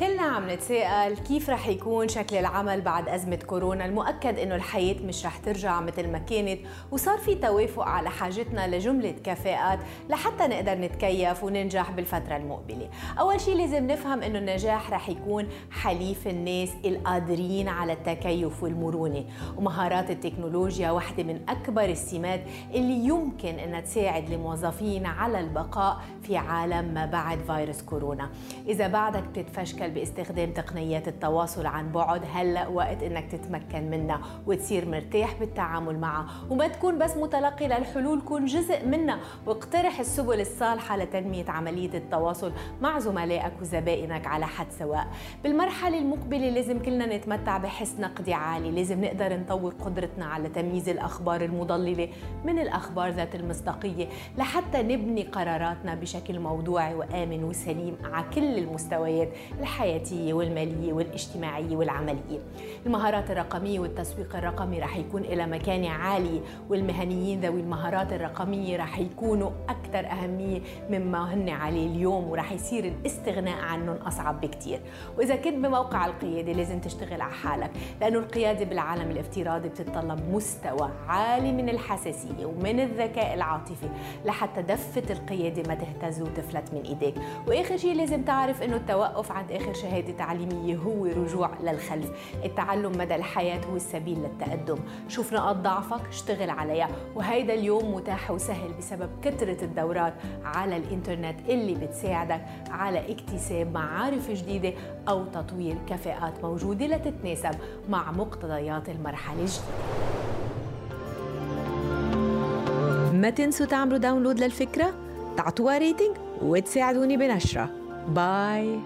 كلنا عم نتساءل كيف رح يكون شكل العمل بعد أزمة كورونا؟ المؤكد إنه الحياة مش رح ترجع مثل ما كانت وصار في توافق على حاجتنا لجملة كفاءات لحتى نقدر نتكيف وننجح بالفترة المقبلة. أول شيء لازم نفهم إنه النجاح رح يكون حليف الناس القادرين على التكيف والمرونة. ومهارات التكنولوجيا واحدة من أكبر السمات اللي يمكن أنها تساعد الموظفين على البقاء في عالم ما بعد فيروس كورونا. إذا بعدك بتتفشكل باستخدام تقنيات التواصل عن بعد هلا وقت إنك تتمكن منها وتصير مرتاح بالتعامل معها وما تكون بس متلقي للحلول كون جزء منها واقترح السبل الصالحة لتنمية عملية التواصل مع زملائك وزبائنك على حد سواء. بالمرحلة المقبلة لازم كلنا نتمتع بحس نقدي عالي لازم نقدر نطور قدرتنا على تمييز الأخبار المضللة من الأخبار ذات المصداقية لحتى نبني قراراتنا بشكل موضوعي وآمن وسليم على كل المستويات. والمالية والاجتماعية والعملية. المهارات الرقمية والتسويق الرقمي رح يكون إلى مكانة عالية والمهنيين ذوي المهارات الرقمية رح يكونوا أكثر أهمية مما هن عليه اليوم ورح يصير الاستغناء عنهم أصعب بكتير. وإذا كنت بموقع القيادة لازم تشتغل على حالك لأنه القيادة بالعالم الافتراضي بتتطلب مستوى عالي من الحساسية ومن الذكاء العاطفي لحتى دفة القيادة ما تهتز وتفلت من إيديك. وآخر شيء لازم تعرف إنه التوقف عند آخر شهادة تعليمية هو رجوع للخلف. التعلم مدى الحياة هو السبيل للتقدم. شوف نقاط ضعفك اشتغل عليها وهيدا اليوم متاح وسهل بسبب كثرة الدورات على الإنترنت اللي بتساعدك على اكتساب معارف جديدة أو تطوير كفاءات موجودة لتتناسب مع مقتضيات المرحلة الجديدة. ما تنسوا تعملوا download للفكرة تعطوها rating وتساعدوني بنشره. bye